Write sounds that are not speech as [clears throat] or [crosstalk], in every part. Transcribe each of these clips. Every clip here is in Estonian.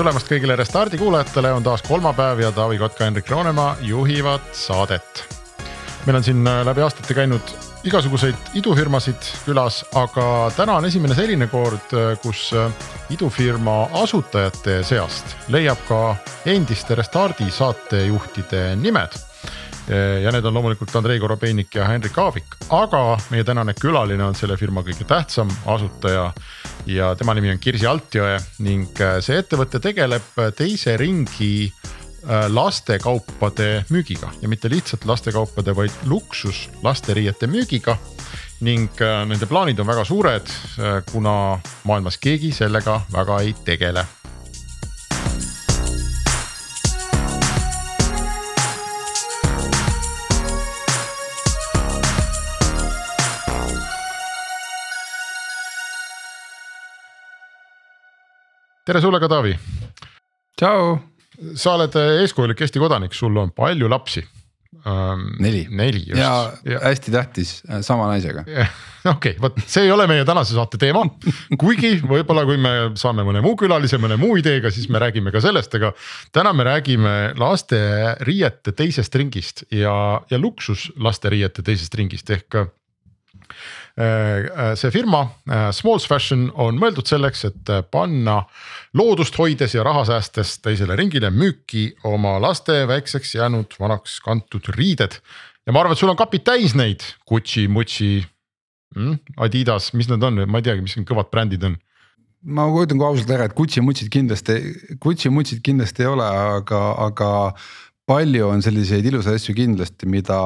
tulemast kõigile Restardi kuulajatele, on taas kolmapäev ja Taavi Kotka, Hendrik Roonemaa juhivad saadet. meil on siin äh, läbi aastate käinud igasuguseid idufirmasid külas, aga täna on esimene selline kord, äh, kus äh, idufirma asutajate seast leiab ka endiste Restardi saatejuhtide nimed. Ja need on loomulikult Andrei Korobeinik ja Henrik Aavik, aga meie tänane külaline on selle firma kõige tähtsam asutaja ja tema nimi on Kirsi Altjõe ning äh, see ettevõte tegeleb äh, teise ringi äh, lastekaupade müügiga ja mitte lihtsalt lastekaupade, vaid luksus lasteriiete müügiga. ning nende plaanid on väga suured, kuna maailmas keegi sellega väga ei tegele tere sulle ka, Taavi. tšau. sa oled eeskujulik Eesti kodanik, sul on palju lapsi ähm,. neli. neli just. ja, ja hästi tähtis, äh, sama naisega. okei vot see ei ole meie tänase saate teema, kuigi võib-olla, kui me saame mõne muu külalise, mõne muu ideega, siis me räägime ka sellest, aga. täna me räägime lasteriiete teisest ringist ja, ja luksuslasteriiete teisest ringist ehk Äh, äh, see firma äh, Smalls Fashion on mõeldud selleks, et panna loodust hoides ja raha säästes teisele ringile müüki oma laste väikseks jäänud vanaks kantud riided. ja ma arvan, et sul on kapid täis neid Gucci, Mucci mm,, Adidas, mis need on, ma ei teagi, mis need kõvad brändid on ma ütlen kohe ausalt ära, et Gucci mutsid kindlasti, Gucci mutsid kindlasti ei ole, aga, aga palju on selliseid ilusaid asju kindlasti, mida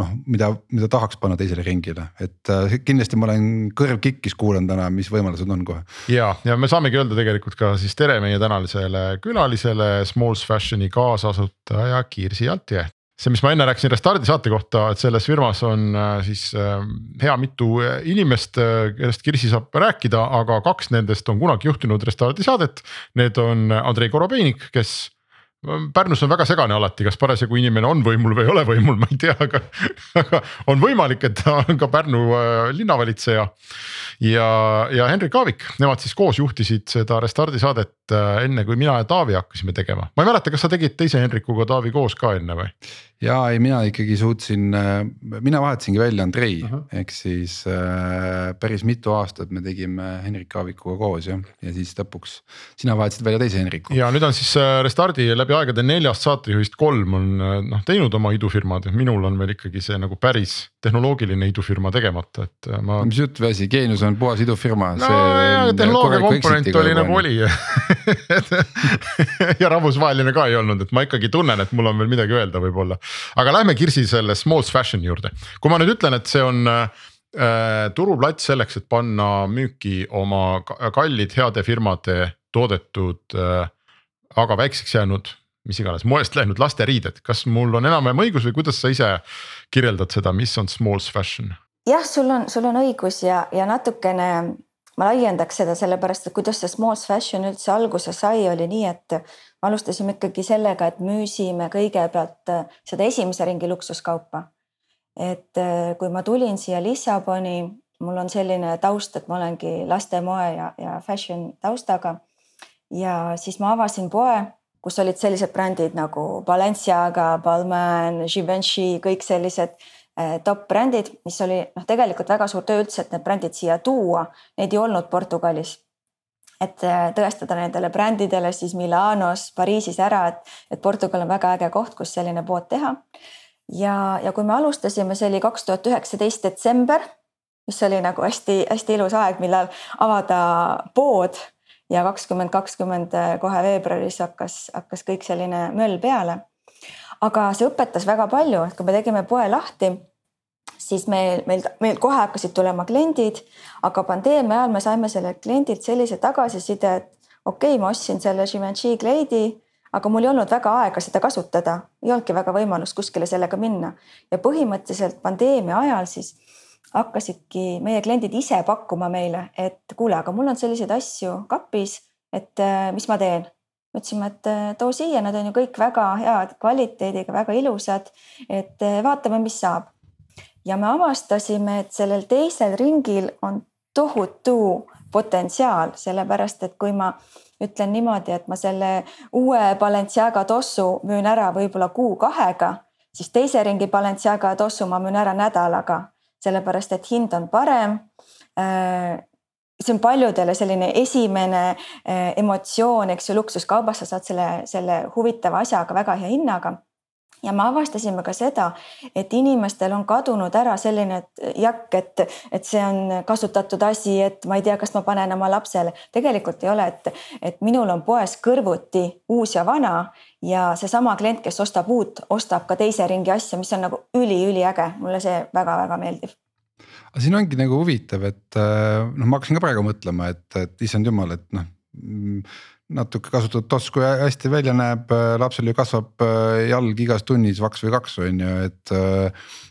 noh, mida, mida tahaks panna teisele ringile, et äh, kindlasti ma olen kõrv kikkis, kuulan täna, mis võimalused on kohe. ja, ja me saamegi öelda tegelikult ka siis tere meie tänasele külalisele, Smalls Fashioni kaasasutaja Kirsi Altjee see, mis ma enne rääkisin Restardi saate kohta, et selles firmas on äh, siis äh, hea mitu inimest, kellest Kirsi saab rääkida, aga kaks nendest on kunagi juhtinud Restardi saadet. Need on Andrei Korobeinik, kes Pärnus on väga segane alati, kas parasjagu inimene on võimul või ei ole võimul, ma ei tea, aga, aga on võimalik, et ta on ka Pärnu äh, linnavalitseja. ja, ja Henrik Aavik, nemad siis koos juhtisid seda Restardi saadet enne, kui mina ja Taavi hakkasime tegema. ma ei mäleta, kas sa tegid teise Henrikuga Taavi koos ka enne või? ja ei, mina ikkagi suutsin, äh, mina vahetasingi välja Andrei uh -huh. ehk siis äh, päris mitu aastat me tegime Henrik Aavikuga koos jah, ja siis lõpuks sina vahetasid välja teise Henriku. ja nüüd on siis Restardi läbi aegade neljast saatejuhist kolm on noh teinud oma idufirmad, minul on veel ikkagi see nagu päris tehnoloogiline idufirma tegemata, et äh, ma. mis jutt või asi, Geenius on puhas idufirma. no ja tehnoloogia komponent oli nagu oli [laughs] [laughs] ja rahvusvaheline ka ei olnud, et ma ikkagi tunnen, et mul on veel midagi öelda võib-olla. aga lähme Kirsi selle Smalls Fashion juurde, kui ma nüüd ütlen, et see on äh, turuplats selleks, et panna müüki oma kallid heade firmade toodetud äh, aga väikseks jäänud mis iganes moest läinud lasteriided, kas mul on enam-vähem õigus või kuidas sa ise kirjeldad seda, mis on smalls fashion? jah, sul on, sul on õigus ja, ja natukene ma laiendaks seda sellepärast, et kuidas see smalls fashion üldse alguse sai, oli nii, et me alustasime ikkagi sellega, et müüsime kõigepealt äh, seda esimese ringi luksuskaupa. et äh, kui ma tulin siia Lissaboni, mul on selline taust, et ma olengi lastemoe ja, ja fashion taustaga. ja siis ma avasin poe kus olid sellised brändid nagu Balenciaga, Balmain, Givenchy, kõik sellised top brändid, mis oli noh, tegelikult väga suur töö üldse, et need brändid siia tuua, neid ei olnud Portugalis. et eh, tõestada nendele brändidele siis Milanos, Pariisis ära, et, et Portugal on väga äge koht, kus selline pood teha. ja, ja kui me alustasime, see oli kaks tuhat üheksateist detsember, mis oli nagu hästi-hästi ilus aeg, millal avada pood ja kakskümmend kakskümmend eh, kohe veebruaris hakkas, hakkas kõik selline möll peale. Aga see õpetas väga palju, et kui me tegime poe lahti, siis meil, meil, meil kohe hakkasid tulema kliendid, aga pandeemia ajal me saime sellelt kliendilt sellise tagasiside, et okei okay,, ma ostsin selle Givenchy kleidi, aga mul ei olnud väga aega seda kasutada, ei olnudki väga võimalust kuskile sellega minna. Ja põhimõtteliselt pandeemia ajal siis hakkasidki meie kliendid ise pakkuma meile, et kuule, aga mul on selliseid asju kapis, et äh, mis ma teen mõtlesime, et äh, too siia, nad on ju kõik väga head kvaliteediga, väga ilusad. et äh, vaatame, mis saab. ja me avastasime, et sellel teisel ringil on tohutu potentsiaal, sellepärast et kui ma ütlen niimoodi, et ma selle uue Balenciaga tossu müün ära võib-olla kuu-kahega, siis teise ringi Balenciaga tossu ma müün ära nädalaga, sellepärast et hind on parem äh, see on paljudele selline esimene eh, emotsioon, eks ju, luksuskaubas sa saad selle, selle huvitava asjaga väga hea hinnaga. Ja me avastasime ka seda, et inimestel on kadunud ära selline jakk, et, et see on kasutatud asi, et ma ei tea, kas ma panen oma lapsele. tegelikult ei ole, et, et minul on poes kõrvuti uus ja vana ja seesama klient, kes ostab uut, ostab ka teise ringi asja, mis on nagu üliüliäge, mulle see väga-väga meeldib aga siin ongi nagu huvitav, et äh, noh, ma hakkasin ka praegu mõtlema, et, et issand jumal, et noh mm, natuke kasutatud toss, kui hästi välja näeb, äh, lapsel ju kasvab äh, jalg igas tunnis vaks või kaks on ju, et.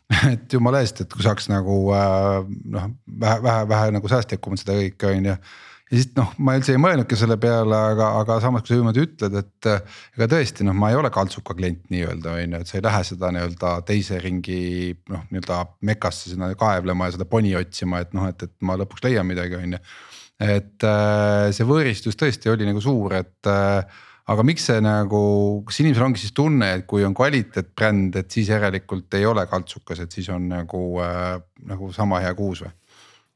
[laughs] et jumala eest, et kui saaks nagu noh, vähe, vähe, vähe nagu säästlikumalt seda kõike on ju ja siis noh, ma üldse ei mõelnudki selle peale, aga, aga samas, kui sa niimoodi ütled, et ega tõesti noh, ma ei ole kaltsuka klient nii-öelda on ju, et sa ei lähe seda nii-öelda teise ringi noh, nii-öelda mekasse sinna kaevlema ja seda poni otsima, et noh, et, et ma lõpuks leian midagi, on ju. et äh, see võõristus tõesti oli nagu suur, et äh, aga miks see nagu, kas inimesel ongi siis tunne, et kui on kvaliteetbränd, et siis järelikult ei ole kaltsukas, et siis on nagu äh,, nagu sama hea kuus või?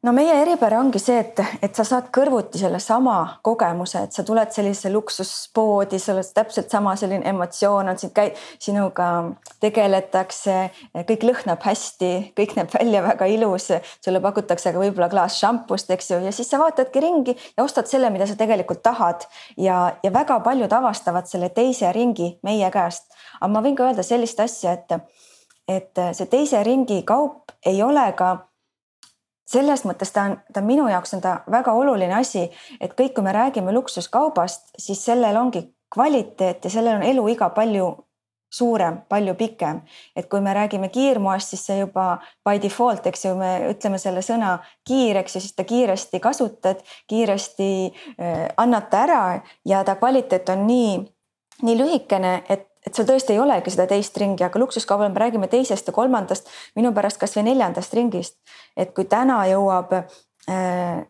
No meie eripära ongi see, et, et sa saad kõrvuti sellesama kogemuse, et sa tuled sellisesse luksuspoodi, sul on täpselt sama selline emotsioon on käi-, sinuga tegeletakse, kõik lõhnab hästi, kõik näeb välja väga ilus. sulle pakutakse ka võib-olla klaas šampust, eks ju, ja siis sa vaatadki ringi ja ostad selle, mida sa tegelikult tahad. ja, ja väga paljud avastavad selle teise ringi meie käest. aga ma võin ka öelda sellist asja, et, et see teise ringi kaup ei ole ka selles mõttes ta on, ta minu jaoks on ta väga oluline asi, et kõik, kui me räägime luksuskaubast, siis sellel ongi kvaliteet ja sellel on eluiga palju suurem, palju pikem. et kui me räägime kiirmoest, siis see juba by default, eks ju, me ütleme selle sõna kiir, eks ju, siis ta kiiresti kasutad, kiiresti äh, annad ta ära ja ta kvaliteet on nii, nii lühikene, et et sul tõesti ei olegi seda teist ringi, aga luksuskaubal me räägime teisest ja kolmandast, minu pärast kasvõi neljandast ringist. et kui täna jõuab äh,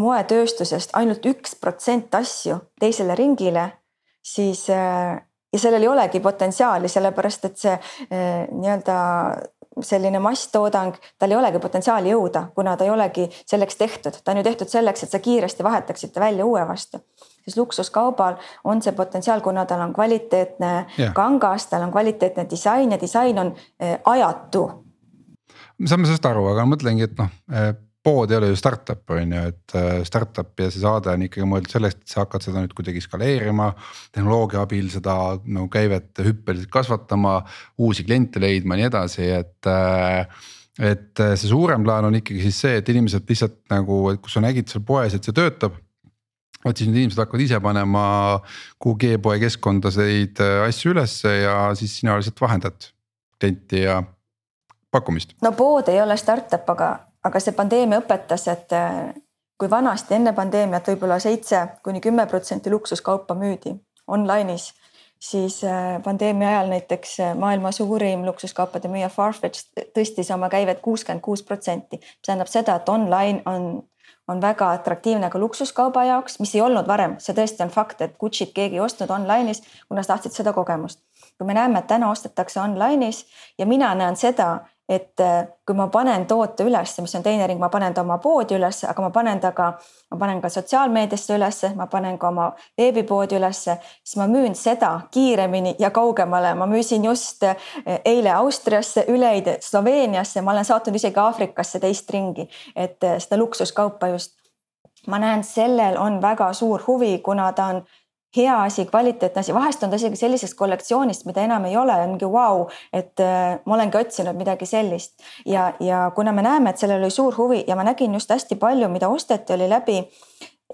moetööstusest ainult üks protsent asju teisele ringile, siis äh, ja sellel ei olegi potentsiaali, sellepärast et see äh, nii-öelda selline masstoodang, tal ei olegi potentsiaali jõuda, kuna ta ei olegi selleks tehtud, ta on ju tehtud selleks, et sa kiiresti vahetaksid ta välja uue vastu siis luksuskaubal on see potentsiaal, kuna tal on kvaliteetne yeah. kangas, tal on kvaliteetne disain ja disain on eh, ajatu. me saame sellest aru, aga mõtlengi, et noh eh, pood ei ole ju startup on ju, et eh, startup ja see saade on ikkagi mõeldud selleks, et sa hakkad seda nüüd kuidagi skaleerima. tehnoloogia abil seda nagu käivet hüppeliselt kasvatama, uusi kliente leidma ja nii edasi, et et see suurem plaan on ikkagi siis see, et inimesed lihtsalt nagu, et kui sa nägid seal poes, et see töötab vot siis nüüd inimesed hakkavad ise panema e-poe keskkonda neid äh, asju ülesse ja siis sina lihtsalt vahendad klienti ja pakkumist. no pood ei ole startup, aga, aga see pandeemia õpetas, et äh, kui vanasti enne pandeemiat võib-olla seitse kuni kümme protsenti luksuskaupa müüdi online'is siis äh, pandeemia ajal näiteks maailma suurim luksuskaupade müüja Farfetch tõstis oma käivet kuuskümmend kuus protsenti. see tähendab seda, et online on on väga atraktiivne ka luksuskauba jaoks, mis ei olnud varem, see tõesti on fakt, et Gucci't keegi ei ostnud online'is, kuna sa tahtsid seda kogemust. kui me näeme, et täna ostetakse online'is ja mina näen seda, et äh, kui ma panen toote ülesse, mis on teine ring, ma panen ta oma poodi ülesse, aga ma panen ta ka, ma panen ka sotsiaalmeediasse ülesse, ma panen ka oma veebipoodi ülesse, siis ma müün seda kiiremini ja kaugemale. ma müüsin just äh, eile Austriasse, üleeile Sloveeniasse, ma olen saatnud isegi Aafrikasse teist ringi, et äh, seda luksuskaupa just. ma näen, sellel on väga suur huvi, kuna ta on hea asi, kvaliteetne asi, vahest on ta isegi sellisest kollektsioonist, mida enam ei ole, ongi vau wow,, et äh, ma olengi otsinud midagi sellist. ja, ja kuna me näeme, et sellel oli suur huvi ja ma nägin just hästi palju, mida osteti, oli läbi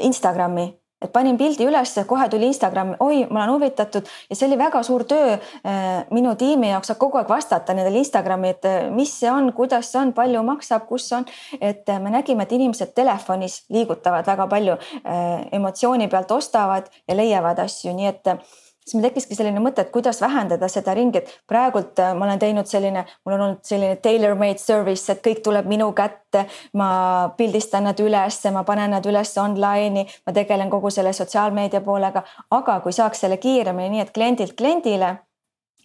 Instagrami et panin pildi ülesse, kohe tuli Instagram, oi, ma olen huvitatud ja see oli väga suur töö äh, minu tiimi jaoks, kogu aeg vastata nendele Instagrami, et äh, mis see on, kuidas see on, palju maksab, kus on. et äh, me nägime, et inimesed telefonis liigutavad väga palju emotsiooni pealt, ostavad ja leiavad asju, nii et siis meil tekkiski selline mõte, et kuidas vähendada seda ringi, et praegult äh, ma olen teinud selline, mul on olnud selline tailor-made service, et kõik tuleb minu kätte. ma pildistan nad ülesse, ma panen nad üles online'i, ma tegelen kogu selle sotsiaalmeedia poolega, aga kui saaks selle kiiremini, nii et kliendilt kliendile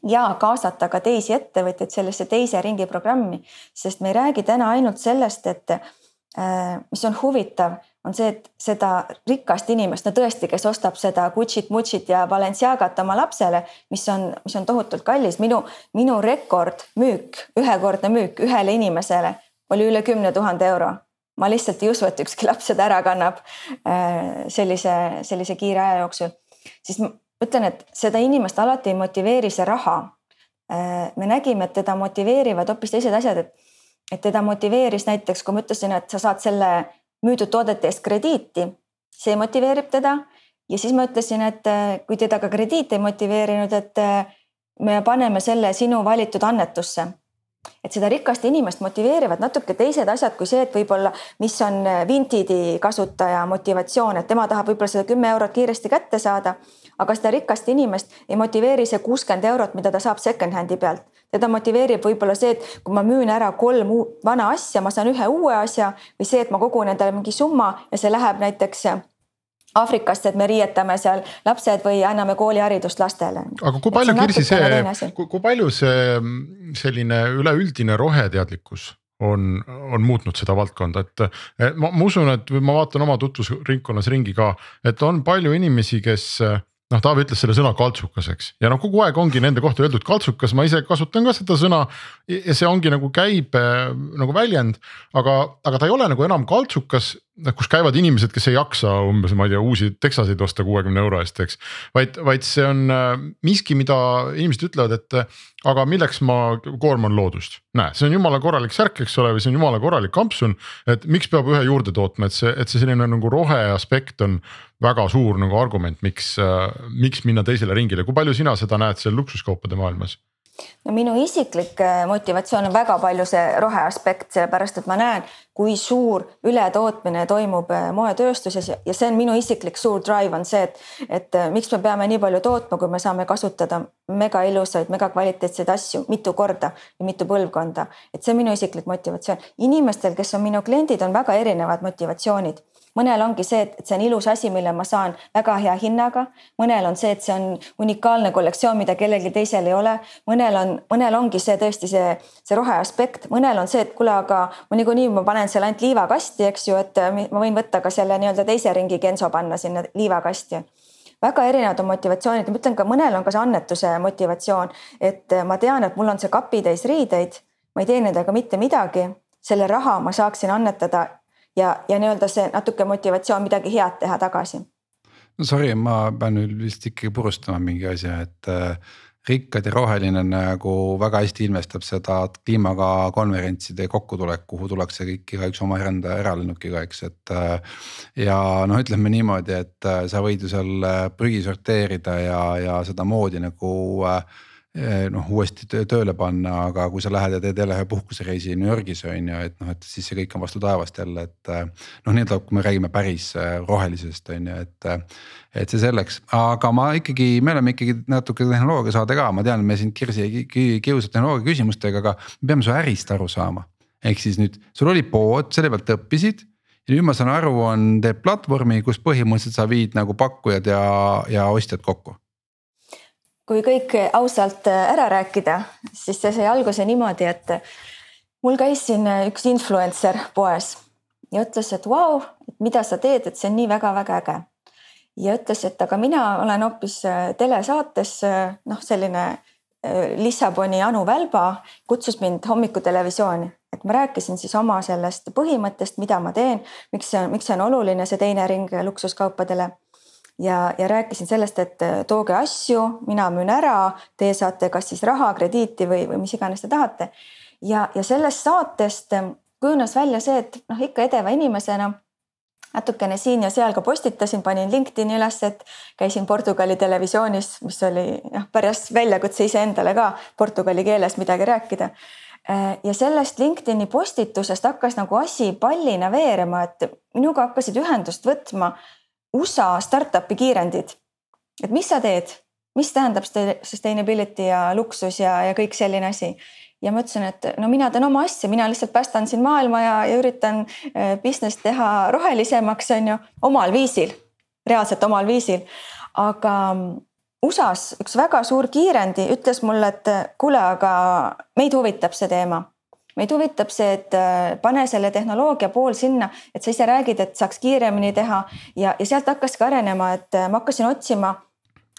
ja kaasata ka teisi ettevõtjaid sellesse teise ringi programmi, sest me ei räägi täna ainult sellest, et äh, mis on huvitav on see, et seda rikast inimest, no tõesti, kes ostab seda Gucci't, Mucci't ja Balenciagat oma lapsele, mis on, mis on tohutult kallis, minu, minu rekordmüük, ühekordne müük ühele inimesele oli üle kümne tuhande euro. ma lihtsalt ei usu, et ükski laps seda ära kannab äh, sellise, sellise kiire aja jooksul. siis ma ütlen, et seda inimest alati ei motiveeri see raha. Äh, me nägime, et teda motiveerivad hoopis teised asjad, et, et teda motiveeris näiteks, kui ma ütlesin, et sa saad selle müüdud toodete eest krediiti, see motiveerib teda. ja siis ma ütlesin, et äh, kui teda ka krediit ei motiveerinud, et äh, me paneme selle sinu valitud annetusse et seda rikast inimest motiveerivad natuke teised asjad kui see, et võib-olla, mis on äh, Vintidi kasutaja motivatsioon, et tema tahab võib-olla seda kümme eurot kiiresti kätte saada. Aga seda rikast inimest ei motiveeri see kuuskümmend eurot, mida ta saab second-hand'i pealt. Teda motiveerib võib-olla see, et kui ma müün ära kolm vana asja, ma saan ühe uue asja või see, et ma kogun endale mingi summa ja see läheb näiteks Aafrikasse, et me riietame seal lapsed või anname kooliharidust lastele. aga kui palju, Kirsi, see, kui palju see selline üleüldine roheteadlikkus on, on muutnud seda valdkonda, et ma, ma usun, et ma vaatan oma tutvusringkonnas ringi ka, et on palju inimesi, kes noh, Taavi ütles selle sõna kaltsukas, eks, ja noh, kogu aeg ongi nende kohta öeldud kaltsukas, ma ise kasutan ka seda sõna. ja see ongi nagu käib nagu väljend, aga, aga ta ei ole nagu enam kaltsukas noh, kus käivad inimesed, kes ei jaksa umbes, ma ei tea, uusi teksaseid osta kuuekümne euro eest, eks. vaid, vaid see on äh, miski, mida inimesed ütlevad, et äh, aga milleks ma koorman loodust. näe, see on jumala korralik särk, eks ole, või see on jumala korralik kampsun. et miks peab ühe juurde tootma, et see, et see selline nagu rohe aspekt on väga suur nagu argument, miks, äh, miks minna teisele ringile, kui palju sina seda näed seal luksuskaupade maailmas? No minu isiklik äh, motivatsioon on väga palju see roheaspekt, sellepärast et ma näen, kui suur ületootmine toimub äh, moetööstuses ja see on minu isiklik suur drive on see, et, et äh, miks me peame nii palju tootma, kui me saame kasutada mega ilusaid, mega kvaliteetseid asju mitu korda ja mitu põlvkonda. et see on minu isiklik motivatsioon. inimestel, kes on minu kliendid, on väga erinevad motivatsioonid mõnel ongi see, et see on ilus asi, mille ma saan väga hea hinnaga. mõnel on see, et see on unikaalne kollektsioon, mida kellelgi teisel ei ole. mõnel on, mõnel ongi see tõesti see, see roheaspekt, mõnel on see, et kuule, aga ma niikuinii ma panen selle ainult liivakasti, eks ju, et ma võin võtta ka selle nii-öelda teise ringi Genso panna sinna liivakasti väga erinevad on motivatsioonid, ma ütlen ka mõnel on ka see annetuse motivatsioon, et ma tean, et mul on see kapitäis riideid, ma ei tee nendega mitte midagi, selle raha ma saaksin annetada ja, ja nii-öelda see natuke motivatsioon midagi head teha tagasi. no sorry, ma pean nüüd vist ikkagi purustama mingi asja, et äh, rikkad ja roheline nagu väga hästi ilmestab seda kliimaga konverentside kokkutulek, kuhu tullakse kõik igaüks oma enda eralennukiga, eks, et. Äh, ja noh, ütleme niimoodi, et äh, sa võid ju seal äh, prügi sorteerida ja, ja sedamoodi nagu äh, noh uuesti tööle panna, aga kui sa lähed ja teed jälle ühe puhkusereisi New Yorgis on ju, et noh, et siis see kõik on vastu taevast jälle, et. Eh, noh, nii-öelda kui me räägime päris eh, rohelisest on ju, et, et see selleks, aga ma ikkagi, me oleme ikkagi natuke tehnoloogia saade ka, ma tean, me siin Kirsi ei kiusa tehnoloogia küsimustega, aga me peame su ärist aru saama. ehk siis nüüd sul oli pood, selle pealt õppisid ja nüüd ma saan aru, on, teeb platvormi, kus põhimõtteliselt sa viid nagu pakkujad ja, ja ostjad kokku kui kõik ausalt äh, ära rääkida, siis see sai alguse niimoodi, et mul käis siin äh, üks influencer poes ja ütles, et vau, et mida sa teed, et see on nii väga-väga äge. ja ütles, et aga mina olen hoopis äh, telesaates noh, selline Lissaboni Anu Välba kutsus mind hommikutelevisiooni, et ma rääkisin siis oma sellest põhimõttest, mida ma teen, miks see on, miks see on oluline, see teine ring luksuskaupadele ja, ja rääkisin sellest, et äh, tooge asju, mina müün ära, teie saate kas siis raha, krediiti või, või mis iganes te tahate. ja, ja sellest saatest ähm, kujunes välja see, et noh, ikka edeva inimesena natukene siin ja seal ka postitasin, panin LinkedIn'i üles, et käisin Portugali televisioonis, mis oli noh, päris väljakutse iseendale ka portugali keeles midagi rääkida. Äh, ja sellest LinkedIn'i postitusest hakkas nagu asi pallina veerema, et minuga hakkasid ühendust võtma USA startup'i kiirendid. et mis sa teed, mis tähendab sustainability ja luksus ja, ja kõik selline asi ja ma ütlesin, et no mina teen oma asja, mina lihtsalt päästan siin maailma ja, ja üritan äh, business teha rohelisemaks, on ju, omal viisil, reaalselt omal viisil. aga mm, USA-s üks väga suur kiirendi ütles mulle, et kuule, aga meid huvitab see teema meid huvitab see, et äh, pane selle tehnoloogia pool sinna, et sa ise räägid, et saaks kiiremini teha ja, ja sealt hakkaski arenema, et äh, ma hakkasin otsima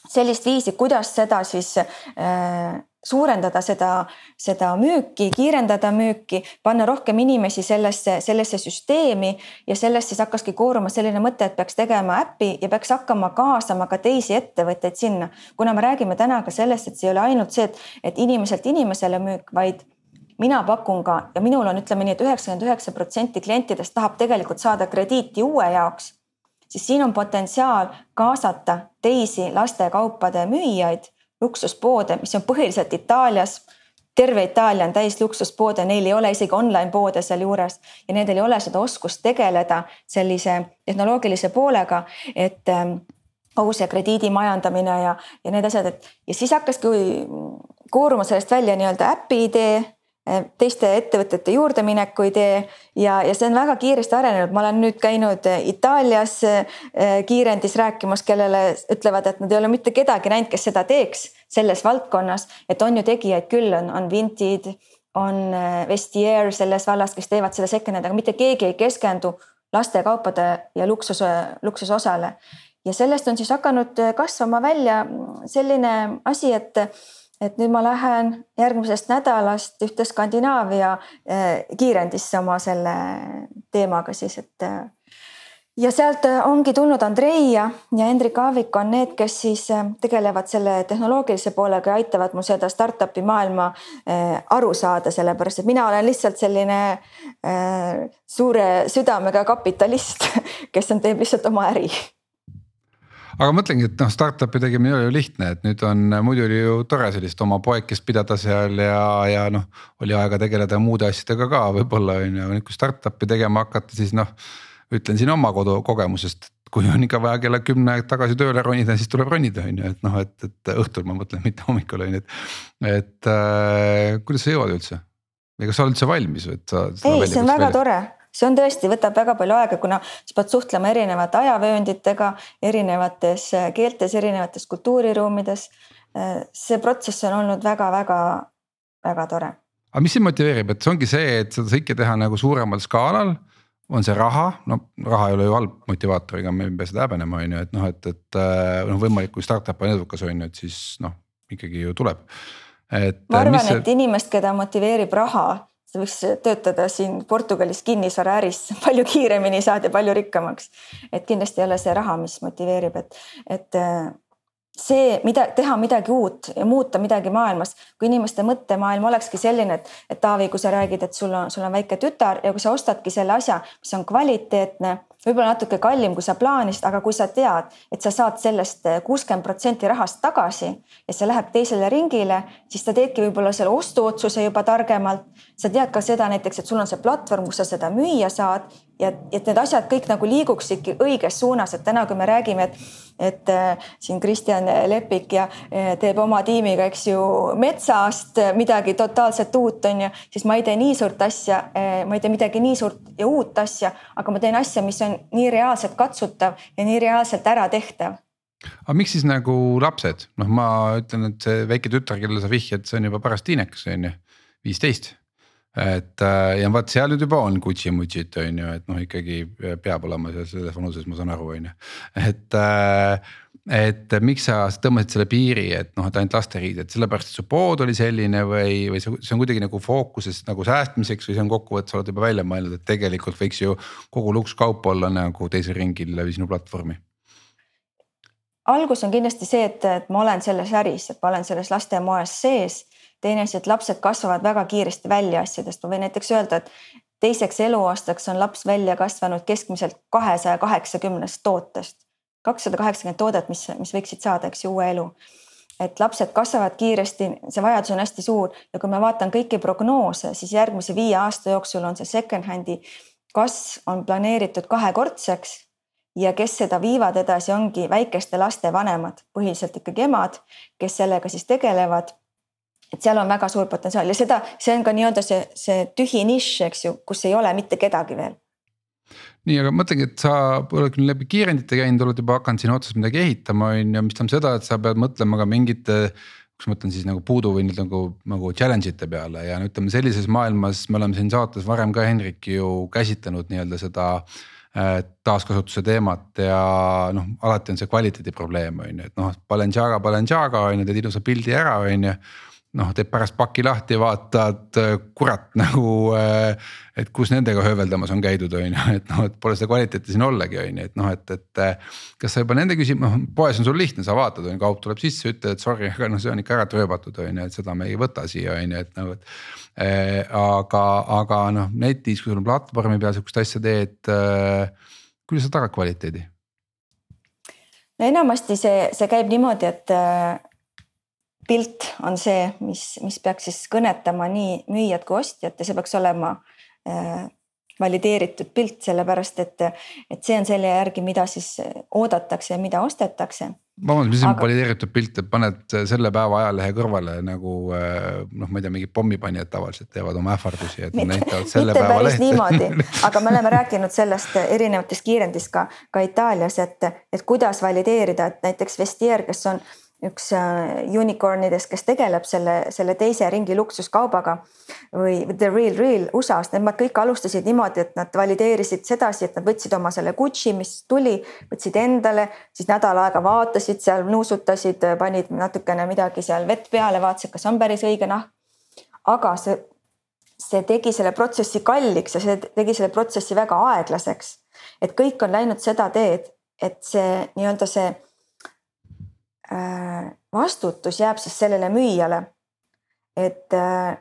sellist viisi, kuidas seda siis äh, suurendada seda, seda müüki, kiirendada müüki, panna rohkem inimesi sellesse, sellesse süsteemi ja sellest siis hakkaski kooruma selline mõte, et peaks tegema äpi ja peaks hakkama kaasama ka teisi ettevõtteid sinna. kuna me räägime täna ka sellest, et see ei ole ainult see, et, et inimeselt inimesele müük, vaid mina pakun ka ja minul on, ütleme nii et, et üheksakümmend üheksa protsenti klientidest tahab tegelikult saada krediiti uue jaoks, siis siin on potentsiaal kaasata teisi lastekaupade müüjaid luksuspoode, mis on põhiliselt Itaalias. terve Itaalia on täis luksuspoode, neil ei ole isegi online poode sealjuures ja nendel ei ole seda oskust tegeleda sellise tehnoloogilise poolega, et ähm, kogu see krediidi majandamine ja, ja need asjad, et ja siis hakkaski kooruma sellest välja nii-öelda äpi idee teiste ettevõtete juurdemineku idee ja, ja see on väga kiiresti arenenud, ma olen nüüd käinud eh, Itaalias eh, kiirendis rääkimas, kellele ütlevad, et nad ei ole mitte kedagi näinud, kes seda teeks selles valdkonnas, et on ju tegijaid küll, on, on Vinted, on Vestiaire selles vallas, kes teevad seda second-hand, aga mitte keegi ei keskendu lastekaupade ja luksuse, luksusosale. ja sellest on siis hakanud kasvama välja selline asi, et et nüüd ma lähen järgmisest nädalast ühte Skandinaavia eh, kiirendisse oma selle teemaga siis, et. Eh, ja sealt ongi tulnud Andrei ja, Hendrik Aavik on need, kes siis eh, tegelevad selle tehnoloogilise poolega ja aitavad mul seda startup'i maailma aru saada, sellepärast et mina olen lihtsalt selline suure südamega kapitalist, [laughs] kes on, teeb lihtsalt oma äri aga mõtlengi, et noh, startup'i tegemine ei ole ju lihtne, et nüüd on, muidu oli ju tore sellist oma poekest pidada seal ja, ja noh. oli aega tegeleda muude asjadega ka võib-olla on ju, nüüd kui startup'i tegema hakata, siis noh. ütlen siin oma kodu kogemusest, kui on ikka vaja kella kümne tagasi tööle ronida, siis tuleb ronida, on ju, et noh, et, et õhtul ma mõtlen, mitte hommikul on ju, et. et äh, kuidas sa jõuad üldse või kas sa oled üldse valmis, et sa? ei, see on väga välja? tore see on tõesti, võtab väga palju aega, kuna sa pead suhtlema erinevate ajavöönditega, erinevates äh, keeltes, erinevates kultuuriruumides. Äh, see protsess on olnud väga-väga-väga tore. aga mis sind motiveerib, et see ongi see, et seda kõike teha nagu suuremal skaalal on see raha, no raha ei ole ju halb motivaator, ega me ei pea seda häbenema, on ju, et noh, et, et äh, noh, võimalik, kui startup on edukas, on ju, et siis noh, ikkagi ju tuleb. ma arvan, see... et inimest, keda motiveerib raha, võiks töötada siin Portugalis kinnisvaraäris [laughs] palju kiiremini saada palju rikkamaks. et kindlasti ei ole see raha, mis motiveerib, et, et see, mida teha midagi uut ja muuta midagi maailmas, kui inimeste mõttemaailm olekski selline, et, et Taavi, kui sa räägid, et sul on, sul on väike tütar ja kui sa ostadki selle asja, mis on kvaliteetne võib-olla natuke kallim, kui sa plaanisid, aga kui sa tead, et sa saad sellest kuuskümmend protsenti rahast tagasi ja see läheb teisele ringile, siis sa teedki võib-olla selle ostuotsuse juba targemalt. sa tead ka seda näiteks, et sul on see platvorm, kus sa seda müüa saad ja et need asjad kõik nagu liiguksidki õiges suunas, et täna, kui me räägime, et, et äh, siin Kristjan Lepik ja äh, teeb oma tiimiga, eks ju, metsast midagi totaalselt uut, on ju, siis ma ei tee nii suurt asja, äh, ma ei tee midagi nii suurt ja uut asja, aga ma teen asja, mis on nii reaalselt katsutav ja nii reaalselt ära tehtav. Aga miks siis nagu lapsed, noh, ma ütlen, et see väike tütar, kellele sa vihjad, see on juba pärast tiinekas on ju, viisteist et äh, ja vaat seal nüüd juba on kutsi-mutsit on ju, et noh, ikkagi peab olema seal selles vanuses, ma saan aru, on ju, et äh, et miks sa tõmbasid selle piiri, et noh, et ainult lasteriided, sellepärast et su pood oli selline või, või see, see on kuidagi nagu fookuses nagu säästmiseks või see on kokkuvõttes, oled juba välja mõelnud, et tegelikult võiks ju kogu lukskaup olla nagu teisel ringil läbi sinu platvormi? algus on kindlasti see, et, et ma olen selles äris, et ma olen selles lastemoes sees teine asi, et lapsed kasvavad väga kiiresti välja asjadest, ma võin näiteks öelda, et teiseks eluaastaks on laps välja kasvanud keskmiselt kahesaja kaheksakümnest tootest. kakssada kaheksakümmend toodet, mis, mis võiksid saada, eks ju, uue elu. et lapsed kasvavad kiiresti, see vajadus on hästi suur ja kui ma vaatan kõiki prognoose, siis järgmise viie aasta jooksul on see second-hand'i kasv on planeeritud kahekordseks ja kes seda viivad edasi, ongi väikeste laste vanemad, põhiliselt ikkagi emad, kes sellega siis tegelevad et seal on väga suur potentsiaal ja seda, see on ka nii-öelda see, see tühi nišš, eks ju, kus ei ole mitte kedagi veel. nii, aga mõtlengi, et sa oled küll läbi kiirendite käinud, oled juba hakanud siin otsas midagi ehitama, on ju, mis tähendab seda, et sa pead mõtlema ka mingite kus ma mõtlen siis nagu puudu või nüüd nagu, nagu challenge ite peale ja no ütleme sellises maailmas me oleme siin saates varem ka Henrik ju käsitlenud nii-öelda seda äh, taaskasutuse teemat ja noh, alati on see kvaliteedi probleem on ju, et noh, Balenciaga, Balenciaga on ju, teed ilusa pildi ära, on ju noh, teed pärast paki lahti, vaatad, kurat [laughs] nagu, eh, et kus nendega hööveldamas on käidud, on ju, et noh, et pole seda kvaliteeti siin ollagi, on ju, et noh, et, et. Eh, kas sa juba nende küsimus, noh poes on sul lihtne, sa vaatad, on ju, kaup tuleb sisse, ütled, sorry, aga noh, see on ikka ära rööbatud, on ju, et seda me ei võta siia, on ju, et nagu, et. Aga, aga noh, netis, kui sul on platvormi peal sihukest asja teed, kuidas sa tagad kvaliteedi? no enamasti see, see käib niimoodi, et pilt on see, mis, mis peaks siis kõnetama nii müüjat kui ostjat ja see peaks olema äh, valideeritud pilt, sellepärast et, et see on selle järgi, mida siis oodatakse ja mida ostetakse. vabandust, mis on Aga... valideeritud pilt, et paned selle päeva ajalehe kõrvale nagu äh, noh, ma ei tea, mingid pommipanijad tavaliselt teevad oma ähvardusi, et mitte, näitavad selle päeva lehte. niimoodi, [laughs] aga me oleme rääkinud sellest erinevates kiirendis ka, ka Itaalias, et, et kuidas valideerida, et näiteks Vestier, kes on üks äh, unicornidest, kes tegeleb selle, selle teise ringi luksuskaubaga või The Real Real USA-st, nemad kõik alustasid niimoodi, et nad valideerisid sedasi, et nad võtsid oma selle Gucci, mis tuli, võtsid endale, siis nädal aega vaatasid seal, nuusutasid, panid natukene midagi seal vett peale, vaatasid, kas on päris õige nahk. aga see, see tegi selle protsessi kalliks ja see tegi selle protsessi väga aeglaseks. et kõik on läinud seda teed, et see nii-öelda see vastutus jääb siis sellele müüjale. et äh,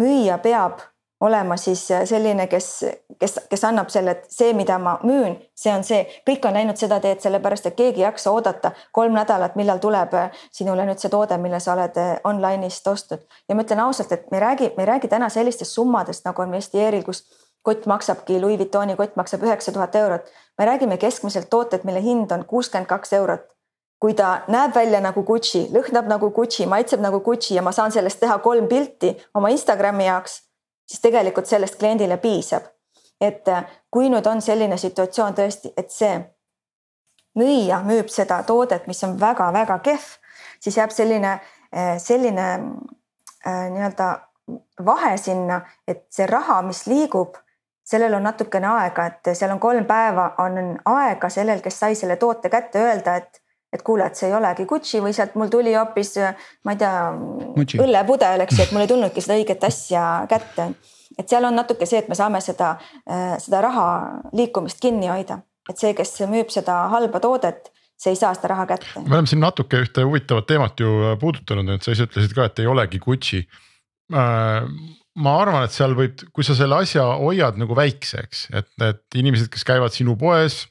müüja peab olema siis selline, kes, kes, kes annab selle, et see, mida ma müün, see on see, kõik on läinud seda teed, sellepärast et keegi ei jaksa oodata kolm nädalat, millal tuleb äh, sinule nüüd see toode, mille sa oled online'ist ostnud. ja ma ütlen ausalt, et me ei räägi, me ei räägi täna sellistest summadest nagu on Vestieeril, kus kott maksabki, Louis Vuittoni kott maksab üheksa tuhat eurot. me räägime keskmiselt tooted, mille hind on kuuskümmend kaks eurot kui ta näeb välja nagu Gucci, lõhnab nagu Gucci, maitseb nagu Gucci ja ma saan sellest teha kolm pilti oma Instagrami jaoks, siis tegelikult sellest kliendile piisab. et äh, kui nüüd on selline situatsioon tõesti, et see müüja müüb seda toodet, mis on väga-väga kehv, siis jääb selline, äh, selline äh, nii-öelda vahe sinna, et see raha, mis liigub, sellel on natukene aega, et seal on kolm päeva, on aega sellel, kes sai selle toote kätte, öelda, et et kuule, et see ei olegi Gucci või sealt mul tuli hoopis, ma ei tea, õllepudel, eks ju, et mul ei [laughs] tulnudki seda õiget asja kätte. et seal on natuke see, et me saame seda, seda raha liikumist kinni hoida, et see, kes müüb seda halba toodet see ei saa seda raha kätte. me oleme siin natuke ühte huvitavat teemat ju puudutanud, et sa ise ütlesid ka, et ei olegi Gucci. Äh, ma arvan, et seal võib, kui sa selle asja hoiad nagu väikseks, et need inimesed, kes käivad sinu poes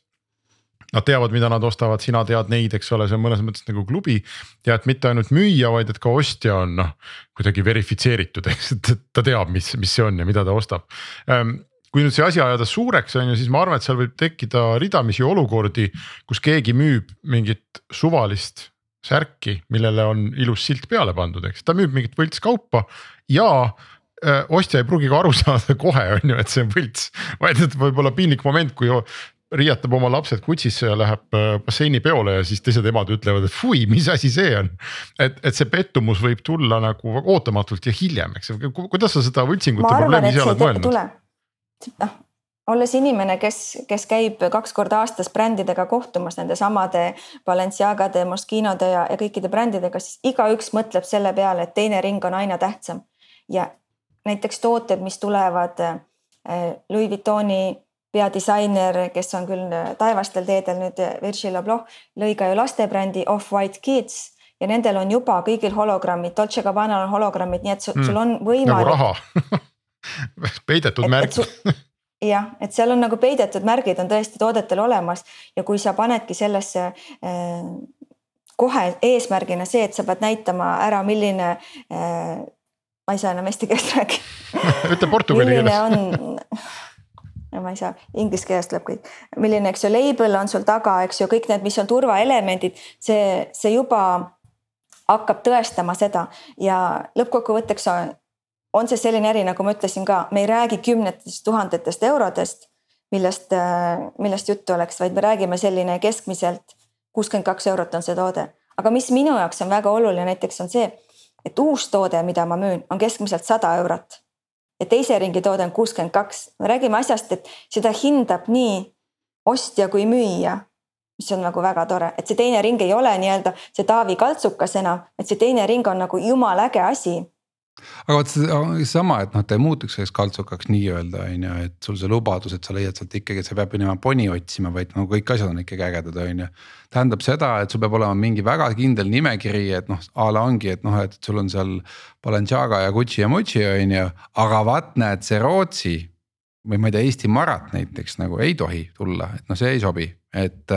Nad teavad, mida nad ostavad, sina tead neid, eks ole, see on mõnes mõttes nagu klubi. ja et mitte ainult müüja, vaid et ka ostja on noh, kuidagi verifitseeritud, eks, et ta teab, mis, mis see on ja mida ta ostab. Ehm, kui nüüd see asi ajada suureks on ju, siis ma arvan, et seal võib tekkida ridamisi olukordi, kus keegi müüb mingit suvalist särki, millele on ilus silt peale pandud, eks. Ta müüb mingit võltskaupa ja ostja ei pruugi ka aru [laughs] saada kohe on ju, et see on võlts, vaid et võib-olla piinlik moment, kui riietab oma lapsed Gucci'sse ja läheb äh, basseinipeole ja siis teised emad ütlevad, et fui, mis asi see on. et, et see pettumus võib tulla nagu ootamatult ja hiljem, eks kuidas sa seda võltsingute probleemi seal oled mõelnud? noh, olles inimene, kes, kes käib kaks korda aastas brändidega kohtumas nende samade Balenciagade, Moschinode ja, ja kõikide brändidega, siis igaüks mõtleb selle peale, et teine ring on aina tähtsam. ja näiteks tooted, mis tulevad äh, Louis Vuittoni peadisainer, kes on küll äh, taevastel teedel nüüd äh, Virgil Abloh, lõi ka ju lastebrändi Off-White Kids ja nendel on juba kõigil hologrammid, Dolce Gabbanal on hologrammid, nii et sul, mm, sul on võimalik nagu raha [laughs] peidetud märgid jah, et seal on nagu peidetud märgid on tõesti toodetel olemas ja kui sa panedki sellesse äh, kohe eesmärgina see, et sa pead näitama ära, milline äh,. ma ei saa enam eesti keelt rääkida [laughs] ütle portugali keeles. on no [laughs] ma ei saa, inglise keeles tuleb kõik, milline, eks ju, label on sul taga, eks ju, kõik need, mis on turvaelemendid, see, see juba hakkab tõestama seda ja lõppkokkuvõtteks on, on see selline äri, nagu ma ütlesin ka, me ei räägi kümnetest tuhandetest eurodest, millest, millest juttu oleks, vaid me räägime selline keskmiselt kuuskümmend kaks eurot on see toode. aga mis minu jaoks on väga oluline näiteks on see, et uus toode, mida ma müün, on keskmiselt sada eurot. Ja teise ringi toode on kuuskümmend kaks, me räägime asjast, et seda hindab nii ostja kui müüja mis on nagu väga tore, et see teine ring ei ole nii-öelda see Taavi kaltsukas enam, et see teine ring on nagu jumala äge asi aga vot seesama, et noh, ta ei muutuks selleks kaltsukaks nii-öelda on ju, et sul see lubadus, et sa leiad sealt ikkagi, sa pead minema poni otsima, vaid no kõik asjad on ikkagi ägedad, on ju. tähendab seda, et sul peab olema mingi väga kindel nimekiri, et noh, a la ongi, et noh, et sul on seal. Balenciaga ja Gucci ja Mucci on ju, aga vaat näed, see Rootsi või ma ei tea, Eesti marat näiteks nagu ei tohi tulla, et noh, see ei sobi et,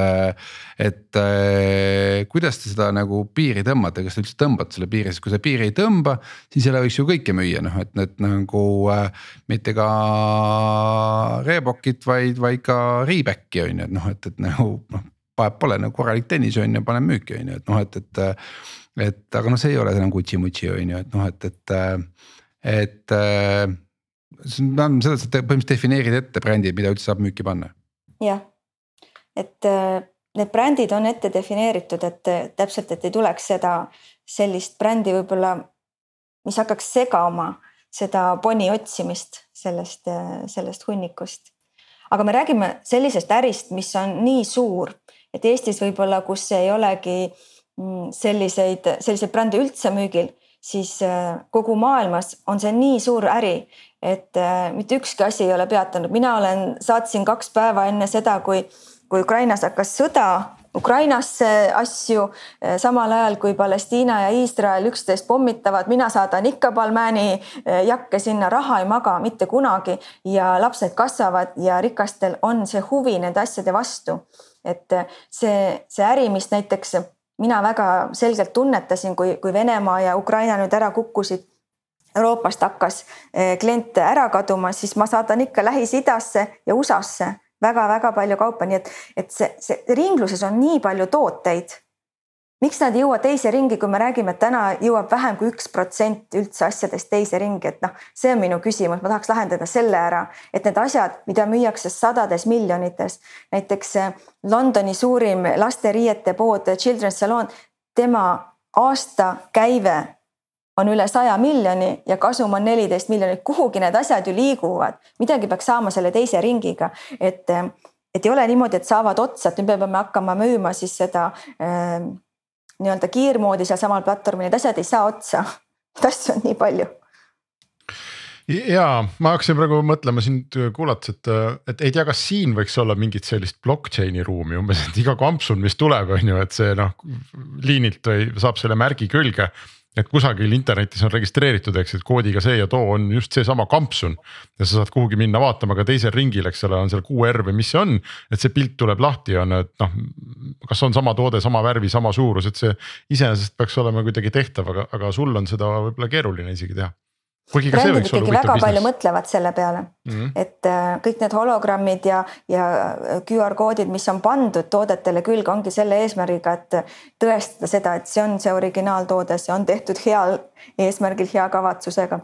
et kuidas te seda nagu piiri tõmbate, kas te üldse tõmbate selle piiri, sest kui sa piiri ei tõmba, siis jälle võiks ju kõike müüa, noh et need nagu äh, mitte ka Reebokit, vaid, vaid ka Reebacki on ju, et noh, et, et nagu noh. vahet pole nagu korralik tennis on ju, paneme müüki on ju, et noh, et, et. et aga noh, see ei ole enam Gucci-Mucci on ju, et noh, et, et, et see on seda, et sa põhimõtteliselt defineerid ette brändid, mida üldse saab müüki panna. jah et äh, need brändid on ette defineeritud, et äh, täpselt, et ei tuleks seda sellist brändi võib-olla, mis hakkaks segama seda poni otsimist sellest, äh, sellest hunnikust. aga me räägime sellisest ärist, mis on nii suur, et Eestis võib-olla, kus ei olegi mm, selliseid, selliseid brände üldse müügil, siis kogu maailmas on see nii suur äri, et mitte ükski asi ei ole peatanud, mina olen, saatsin kaks päeva enne seda, kui kui Ukrainas hakkas sõda Ukrainasse asju, eh, samal ajal kui Palestiina ja Iisrael üksteist pommitavad, mina saadan ikka Balmani eh, jakke sinna, raha ei maga mitte kunagi ja lapsed kasvavad ja rikastel on see huvi nende asjade vastu. et eh, see, see äri, mis näiteks mina väga selgelt tunnetasin, kui, kui Venemaa ja Ukraina nüüd ära kukkusid Euroopast hakkas kliente ära kaduma, siis ma saadan ikka Lähis-Idasse ja USA-sse väga-väga palju kaupa, nii et, et see, see ringluses on nii palju tooteid. miks nad ei jõua teise ringi, kui me räägime, et täna jõuab vähem kui üks protsent üldse asjadest teise ringi, et noh, see on minu küsimus, ma tahaks lahendada selle ära, et need asjad, mida müüakse sadades miljonites, näiteks eh, Londoni suurim lasteriiete pood Children's Salon, tema aastakäive on üle saja miljoni ja kasum on neliteist miljonit, kuhugi need asjad ju liiguvad, midagi peaks saama selle teise ringiga, et, et ei ole niimoodi, et saavad otsa, et nüüd me peame hakkama müüma siis seda äh, nii-öelda kiirmoodi sealsamal platvormil, need asjad ei saa otsa, neid asju on nii palju. Ja ma hakkasin praegu mõtlema sind kuulates, et, et ei tea, kas siin võiks olla mingit sellist blockchain'i ruumi umbes, et iga kampsun, mis tuleb, on ju, et see noh liinilt või saab selle märgi külge et kusagil internetis on registreeritud, eks, et koodiga see ja too on just seesama kampsun. ja sa saad kuhugi minna vaatama ka teisel ringil, eks ole, on seal QR või mis see on, et see pilt tuleb lahti, on, et noh. kas on sama toode, sama värvi, sama suurus, et see iseenesest peaks olema kuidagi tehtav, aga, aga sul on seda võib-olla keeruline isegi teha brändid ikkagi väga business. palju mõtlevad selle peale mm, -hmm. et äh, kõik need hologrammid ja, ja äh, QR koodid, mis on pandud toodetele külge, ongi selle eesmärgiga, et tõestada seda, et see on see originaaltoode, see on tehtud heal eesmärgil, hea kavatsusega.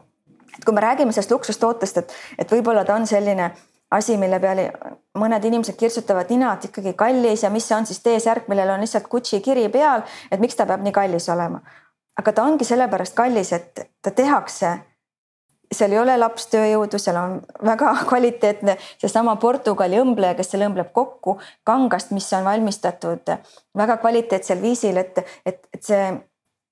et kui me räägime sellest luksustootest, et, et võib-olla ta on selline asi, mille peale mõned inimesed kirtsutavad nina, et ikkagi kallis ja mis see on siis T-särk, millel on lihtsalt Gucci kiri peal, et miks ta peab nii kallis olema. aga ta ongi sellepärast kallis, et ta tehakse seal ei ole lapstööjõudu, seal on väga [laughs] kvaliteetne seesama Portugali õmbleja, kes selle õmbleb kokku kangast, mis on valmistatud väga kvaliteetsel viisil, et, et, et see,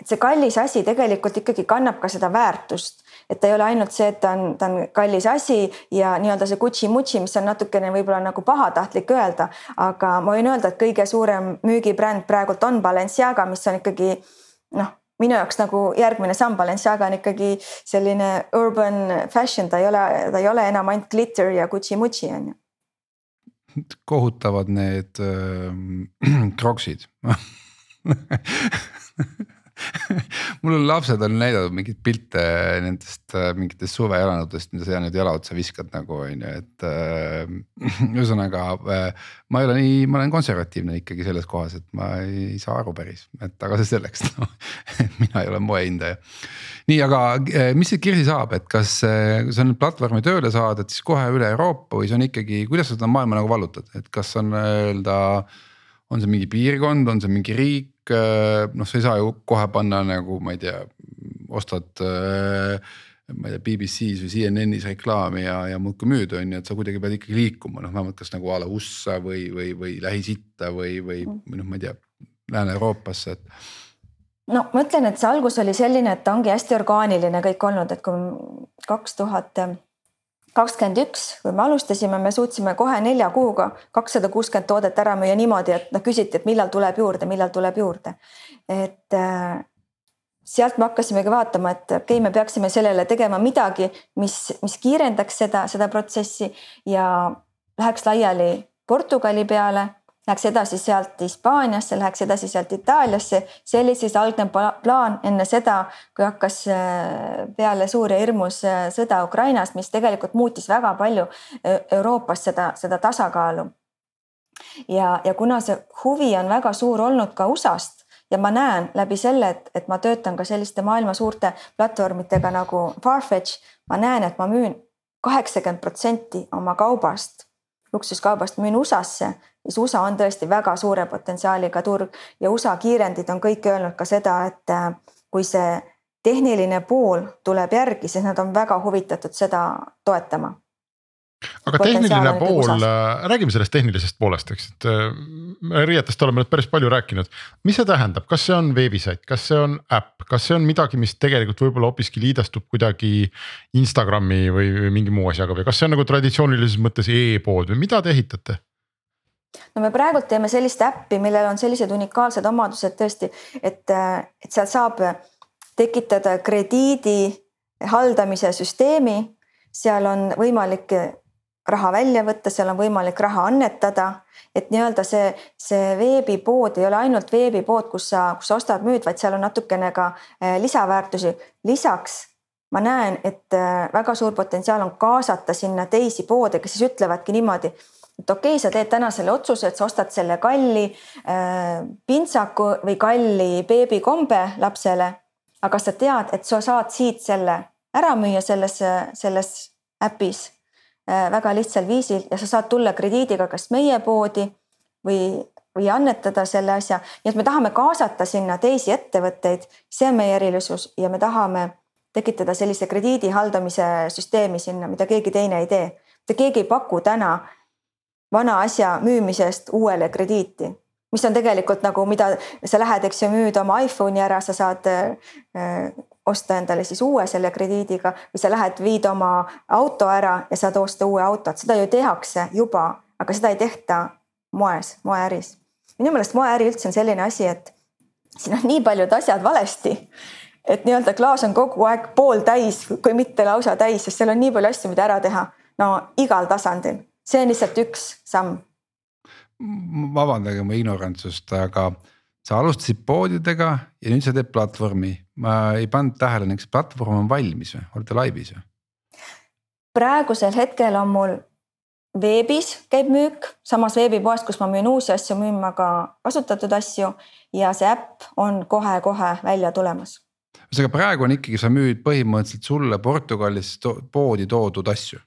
et see kallis asi tegelikult ikkagi kannab ka seda väärtust. et ta ei ole ainult see, et ta on, ta on kallis asi ja nii-öelda see Gucci-Mucci, mis on natukene võib-olla nagu pahatahtlik öelda, aga ma võin öelda, et kõige suurem müügibränd praegult on Balenciaga, mis on ikkagi noh minu jaoks nagu järgmine samm Balenciaga on ikkagi selline urban fashion, ta ei ole, ta ei ole enam ainult glitter ja Gucci-Mucci on ju. kohutavad need äh, [clears throat] kroksid [laughs] [laughs] mul on lapsed on näidanud mingeid pilte nendest äh, mingitest suvejalanutest, mida sa nüüd jala otsa viskad nagu on ju, et äh,. [clears throat] ühesõnaga äh, ma ei ole nii, ma olen konservatiivne ikkagi selles kohas, et ma ei saa aru päris, et aga see selleks [laughs] no, mina ei ole moehindaja. nii, aga äh, mis siit Kirsi saab, et kas äh, kui sa nüüd platvormi tööle saad, et siis kohe üle Euroopa või see on ikkagi, kuidas sa seda maailma nagu vallutad, et kas on öelda on see mingi piirkond, on see mingi riik, Äh, noh, sa ei saa ju kohe panna nagu ma ei tea, ostad äh, ma ei tea BBC-s või CNN-is reklaami ja, ja muudkui müüd, on ju, et sa kuidagi pead ikkagi liikuma, noh vähemalt kas nagu a la USA või, või, või Lähis-Itta või, või, mm. või noh, ma ei tea, Lääne-Euroopasse, et no ma ütlen, et see algus oli selline, et ta ongi hästi orgaaniline kõik olnud, et kui kaks tuhat kakskümmend üks, kui me alustasime, me suutsime kohe nelja kuuga kakssada kuuskümmend toodet ära müüa niimoodi, et noh, küsiti, et millal tuleb juurde, millal tuleb juurde. et äh, sealt me hakkasimegi vaatama, et okei okay,, me peaksime sellele tegema midagi, mis, mis kiirendaks seda, seda protsessi ja läheks laiali Portugali peale läheks edasi sealt Hispaaniasse, läheks edasi sealt Itaaliasse. see oli siis algne plaan enne seda, kui hakkas äh, peale suur ja hirmus äh, sõda Ukrainas, mis tegelikult muutis väga palju äh, Euroopas seda, seda tasakaalu. ja, ja kuna see huvi on väga suur olnud ka USA-st ja ma näen läbi selle, et, et ma töötan ka selliste maailma suurte platvormidega nagu Farfetch, ma näen, et ma müün kaheksakümmend protsenti oma kaubast luksuskaubast müün USA-sse, siis USA on tõesti väga suure potentsiaaliga turg ja USA kiirendid on kõik öelnud ka seda, et äh, kui see tehniline pool tuleb järgi, siis nad on väga huvitatud seda toetama. Aga tehniline pool, äh, räägime sellest tehnilisest poolest, eks, et äh, riietest oleme nüüd päris palju rääkinud. mis see tähendab, kas see on veebisait, kas see on äpp, kas see on midagi, mis tegelikult võib-olla hoopiski liidestub kuidagi Instagrami või mingi muu asjaga või kas see on nagu traditsioonilises mõttes e-pood või mida te ehitate? No me praegult teeme sellist äppi, millel on sellised unikaalsed omadused tõesti, et, et seal saab tekitada krediidi haldamise süsteemi seal on võimalik raha välja võtta, seal on võimalik raha annetada. et nii-öelda see, see veebipood ei ole ainult veebipood, kus sa, kus sa ostad, müüd, vaid seal on natukene ka lisaväärtusi. lisaks ma näen, et väga suur potentsiaal on kaasata sinna teisi poode, kes siis ütlevadki niimoodi et okei okay,, sa teed täna selle otsuse, et sa ostad selle kalli äh, pintsaku või kalli beebikombe lapsele. aga sa tead, et sa saad siit selle ära müüa selles, selles äpis Äh, väga lihtsal viisil ja sa saad tulla krediidiga kas meie poodi või, või annetada selle asja. nii et me tahame kaasata sinna teisi ettevõtteid, see on meie erilisus ja me tahame tekitada sellise krediidi haldamise süsteemi sinna, mida keegi teine ei tee. mitte keegi ei paku täna vana asja müümisest uuele krediiti, mis on tegelikult nagu, mida sa lähed, eks ju, müüd oma iPhone'i ära, sa saad äh, osta endale siis uue selle krediidiga või sa lähed, viid oma auto ära ja saad osta uue autot, seda ju tehakse juba, aga seda ei tehta moes, moeäris. minu meelest moeäri üldse on selline asi, et siin on nii paljud asjad valesti. et nii-öelda klaas on kogu aeg pooltäis, kui mitte lausa täis, sest seal on nii palju asju, mida ära teha. no igal tasandil, see on lihtsalt üks samm. vabandage mu ignorantsust, aga sa alustasid poodidega ja nüüd sa teed platvormi, ma ei pannud tähele, kas platvorm on valmis või olete laivis või? praegusel hetkel on mul veebis käib müük, samas veebipoest, kus ma müün uusi asju, müün ma ka kasutatud asju ja see äpp on kohe-kohe välja tulemas. ühesõnaga praegu on ikkagi, sa müüd põhimõtteliselt sulle Portugalis to poodi toodud asju.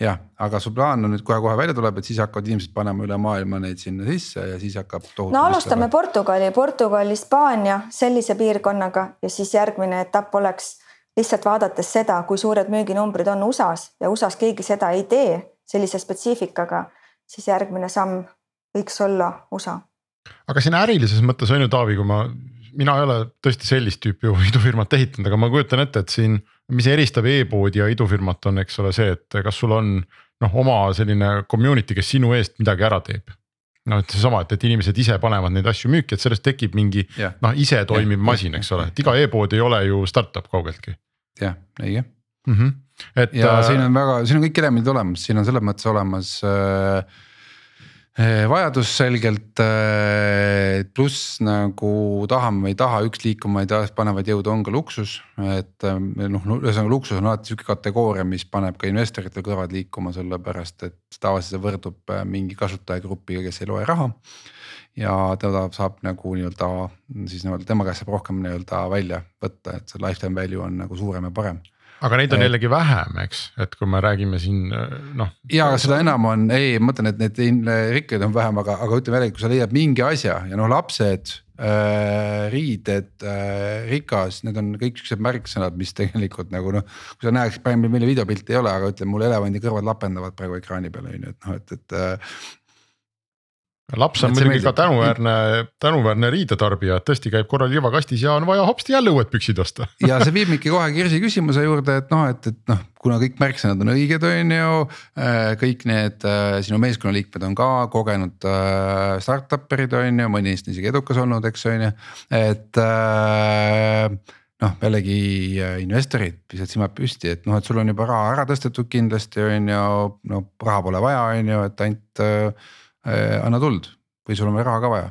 Jah aga su plaan on nüüd kohe-kohe välja tuleb, et siis hakkavad inimesed panema üle maailma neid sinna sisse ja siis hakkab. no alustame Portugali, Portugal, Hispaania sellise piirkonnaga ja siis järgmine etapp oleks lihtsalt vaadates seda, kui suured müüginumbrid on USA-s ja USA-s keegi seda ei tee sellise spetsiifikaga, siis järgmine samm võiks olla USA. aga siin ärilises mõttes on ju Taavi, kui ma, mina ei ole tõesti sellist tüüpi idufirmat ehitanud, aga ma kujutan ette, et siin mis eristab e-poodi ja idufirmat on, eks ole, see, et kas sul on noh, oma selline community, kes sinu eest midagi ära teeb. noh, et seesama, et, et inimesed ise panevad neid asju müüki, et sellest tekib mingi Jah. noh, ise toimiv Jah. masin, eks ole, et iga e-pood ei ole ju startup kaugeltki jah, õige mm. -hmm. et ja äh, siin on väga, siin on kõik elemendid olemas, siin on selles mõttes olemas äh, vajadus selgelt äh,, pluss nagu tahame või ei taha, üks liikumaid panevaid jõude on ka luksus. et äh, noh, ühesõnaga luksus on alati sihuke kategooria, mis paneb ka investoritel kõrvad liikuma, sellepärast et tavaliselt see võrdub äh, mingi kasutajagrupiga, kes ei loe raha. ja teda saab nagu nii-öelda siis nii-öelda tema käest saab rohkem nii-öelda välja võtta, et see lifetime value on nagu suurem ja parem aga neid on et- jällegi vähem, eks, et kui me räägime siin noh. ja aga seda enam on, ei, ma mõtlen, et neid rikkaid on vähem, aga, aga ütleme jällegi, kui sa leiad mingi asja ja noh, lapsed äh,, riided äh,, rikas, need on kõik siuksed märksõnad, mis tegelikult nagu noh. kui sa näeks, meil videopilti ei ole, aga ütleme mul elevandi kõrvad lapendavad praegu ekraani peal on ju, et noh, et, et äh, laps on muidugi ka tänuväärne, tänuväärne riidetarbija, et tõesti käib korral liivakastis ja on vaja hopsti jälle uued püksid osta [laughs] ja see viib mind kohe Kirsi küsimuse juurde, et noh, et, et noh, kuna kõik märksõnad on õiged, on ju. kõik need äh, sinu meeskonnaliikmed on ka kogenud äh, startup'erid on ju, mõni neist isegi edukas olnud, eks on ju, et äh, noh, jällegi äh, investorid pisut silmad püsti, et noh, et sul on juba raha ära tõstetud kindlasti on ju, no raha pole vaja, on ju, et ainult äh, äh, anna tuld. Või sul on raha ka vaja?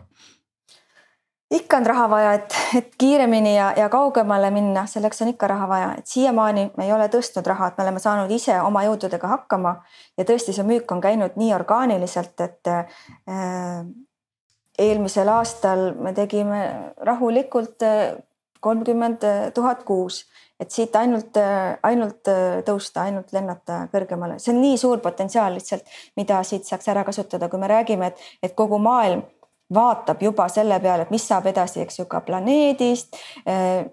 Ikka on raha vaja, et, et kiiremini ja, ja kaugemale minna, selleks on ikka raha vaja, et siiamaani me ei ole tõstnud raha, et me oleme saanud ise oma jõududega hakkama. ja tõesti, see müük on käinud nii orgaaniliselt, et äh, eelmisel aastal me tegime rahulikult kolmkümmend tuhat kuus, et siit ainult, ainult tõusta, ainult lennata kõrgemale, see on nii suur potentsiaal lihtsalt, mida siit saaks ära kasutada, kui me räägime, et, et kogu maailm vaatab juba selle peale, et mis saab edasi, eks ju, ka planeedist.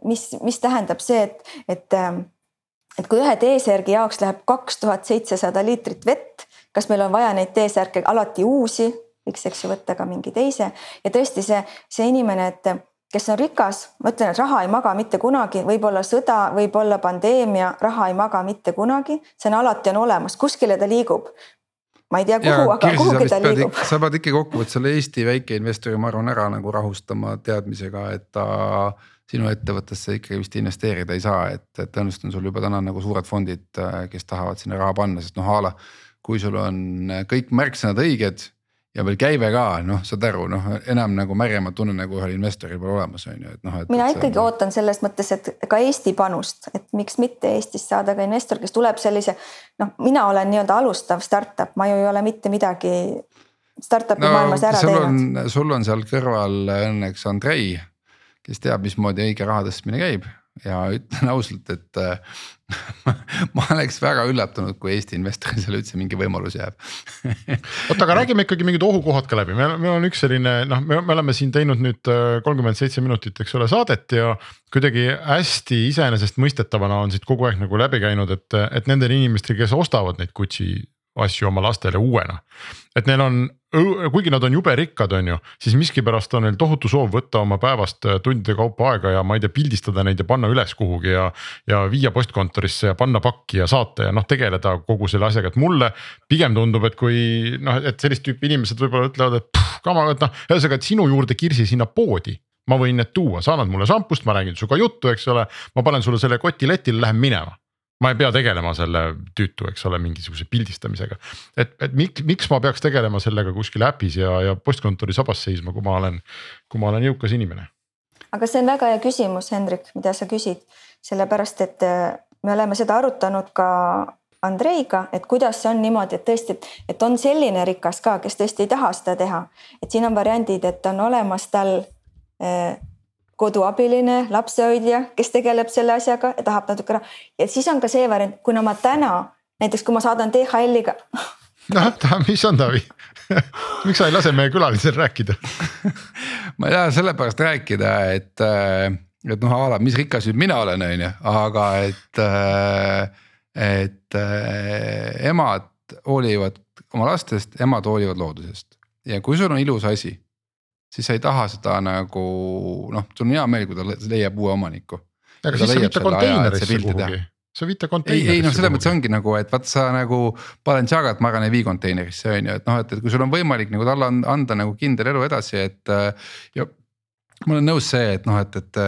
mis, mis tähendab see, et, et, et kui ühe T-särgi jaoks läheb kaks tuhat seitsesada liitrit vett, kas meil on vaja neid T-särke alati uusi, võiks, eks ju, võtta ka mingi teise ja tõesti see, see inimene, et kes on rikas, ma ütlen, et raha ei maga mitte kunagi, võib-olla sõda, võib-olla pandeemia, raha ei maga mitte kunagi, see on alati on olemas, kuskile ta liigub ma ei tea, kuhu, aga kuhugi ta liigub. sa pead ikkagi kokkuvõttes selle Eesti väikeinvestori, ma arvan, ära nagu rahustama teadmisega, et ta sinu ettevõttesse ikkagi vist investeerida ei saa, et, et tõenäoliselt on sul juba täna nagu suured fondid, kes tahavad sinna raha panna, sest noh a la. kui sul on kõik märksõnad õiged ja veel käive ka, noh, saad aru, noh enam nagu märjamat tunne nagu ühel investoril pole olemas, on ju, et noh. mina ikkagi on... ootan selles mõttes, et ka Eesti panust, et miks mitte Eestis saada ka investor, kes tuleb sellise. noh, mina olen nii-öelda alustav startup, ma ju ei ole mitte midagi startup'i no, maailmas ära teinud. sul on seal kõrval õnneks Andrei, kes teab, mismoodi õige raha tõstmine käib ja ütlen ausalt, et [laughs] ma oleks väga üllatunud, kui Eesti investoril seal üldse mingi võimalus jääb [laughs] oota, aga räägime ikkagi mingid ohukohad ka läbi, meil, meil on üks selline noh, me oleme siin teinud nüüd kolmkümmend seitse minutit, eks ole, saadet ja. kuidagi hästi iseenesestmõistetavana on siit kogu aeg nagu läbi käinud, et, et nendel inimestel, kes ostavad neid Gucci asju oma lastele uuena. et neil on, kuigi nad on jube rikkad, on ju, siis miskipärast on neil tohutu soov võtta oma päevast tundide kaupa aega ja ma ei tea, pildistada neid ja panna üles kuhugi ja. ja viia postkontorisse ja panna pakki ja saata ja noh, tegeleda kogu selle asjaga, et mulle pigem tundub, et kui noh, et sellist tüüpi inimesed võib-olla ütlevad, et pff, kama, et noh, ühesõnaga, et sinu juurde Kirsi sinna poodi ma võin need tuua, sa annad mulle šampust, ma räägin sinuga juttu, eks ole, ma panen sulle selle koti letile, lähen minema ma ei pea tegelema selle tüütu, eks ole, mingisuguse pildistamisega. et, et miks, miks ma peaks tegelema sellega kuskil äpis ja, ja postkontori sabas seisma, kui ma olen, kui ma olen jõukas inimene. aga see on väga hea küsimus, Hendrik, mida sa küsid, sellepärast et me oleme seda arutanud ka Andreiga, et kuidas see on niimoodi, et tõesti, et on selline rikas ka, kes tõesti ei taha seda teha. et siin on variandid, et on olemas tal eh, koduabiline, lapsehoidja, kes tegeleb selle asjaga ja tahab natuke raha ja siis on ka see variant, kuna ma täna näiteks, kui ma saadan DHL-iga. [laughs] noh, mis on Taavi [laughs] miks sa ei lase meie külalisel rääkida [laughs] ma ei taha sellepärast rääkida, et, et noh, a la, mis rikas nüüd mina olen, on ju, aga et, et emad hoolivad oma lastest, emad hoolivad loodusest ja kui sul on ilus asi siis sa ei taha seda nagu noh, sul on hea meel, kui ta leiab uue omaniku. aga siis sa viid ta konteinerisse kuhugi. sa viid ta ei, konteinerisse. ei noh, selles mõttes ongi nagu, et vaat sa nagu Balenciagat ma arvan ei vii konteinerisse on ju, et noh, et, et kui sul on võimalik nagu talle anda, anda nagu kindel elu edasi, et. ja ma olen nõus see, et noh, et, et,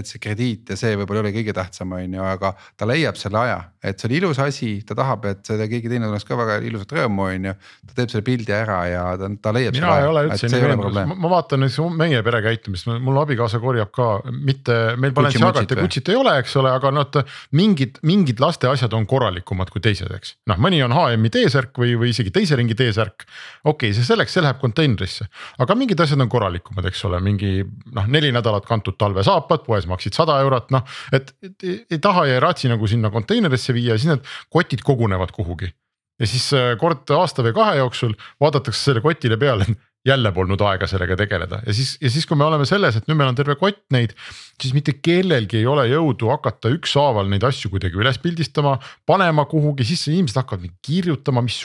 et see krediit ja see võib-olla ei ole kõige tähtsam, on ju, aga ta leiab selle aja, et see on ilus asi, ta tahab, et seda keegi teine tunneks ka väga ilusat rõõmu, on ju. ta teeb selle pildi ära ja ta, ta leiab. mina ei ole üldse nii veendunud, ma vaatan nüüd meie pere käitumist, mul abikaasa korjab ka mitte, meil Balenciagat ja Gucci't ei ole, eks ole, aga noh, mingid, mingid laste asjad on korralikumad kui teised, eks. noh, mõni on HM-i T-särk või, või isegi teise ringi T-särk. okei okay,, see selleks, see läheb konteinerisse, aga mingid asjad on korralikumad, eks ole, mingi noh, neli nädalat kantud talvesaapad, poes maksid sada eurot, noh. et, et ei, taha ja ei raatsi nagu sinna konteinerisse viia siis need kotid kogunevad kuhugi. ja siis äh, kord aasta või kahe jooksul vaadatakse selle kotile peale, jälle polnud aega sellega tegeleda ja siis, ja siis, kui me oleme selles, et nüüd meil on terve kott neid. siis mitte kellelgi ei ole jõudu hakata ükshaaval neid asju kuidagi üles pildistama, panema kuhugi, siis inimesed hakkavad kirjutama, mis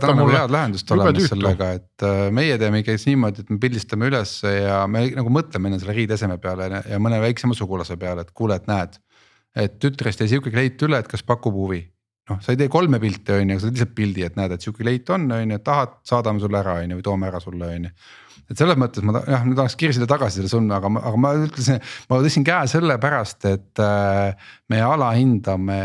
täna nagu head lahendust olemas sellega, et äh, meie teeme ikkagi niimoodi, et me pildistame ülesse ja me nagu mõtleme enne selle riideseme peale ja mõne väiksema sugulase peale, et kuule, et näed. et tütrest jäi sihuke kleit üle, et kas pakub huvi noh, sa ei tee kolme pilti, on ju, sa teed lihtsalt pildi, et näed, et sihuke leit on, on ju, tahad, saadame sulle ära, on ju, või toome ära sulle, on ju. et selles mõttes ma jah, ma tahaks kirsida tagasi selle sulle, aga, aga ma ütlesin, ma tõstsin käe sellepärast, et äh, me alahindame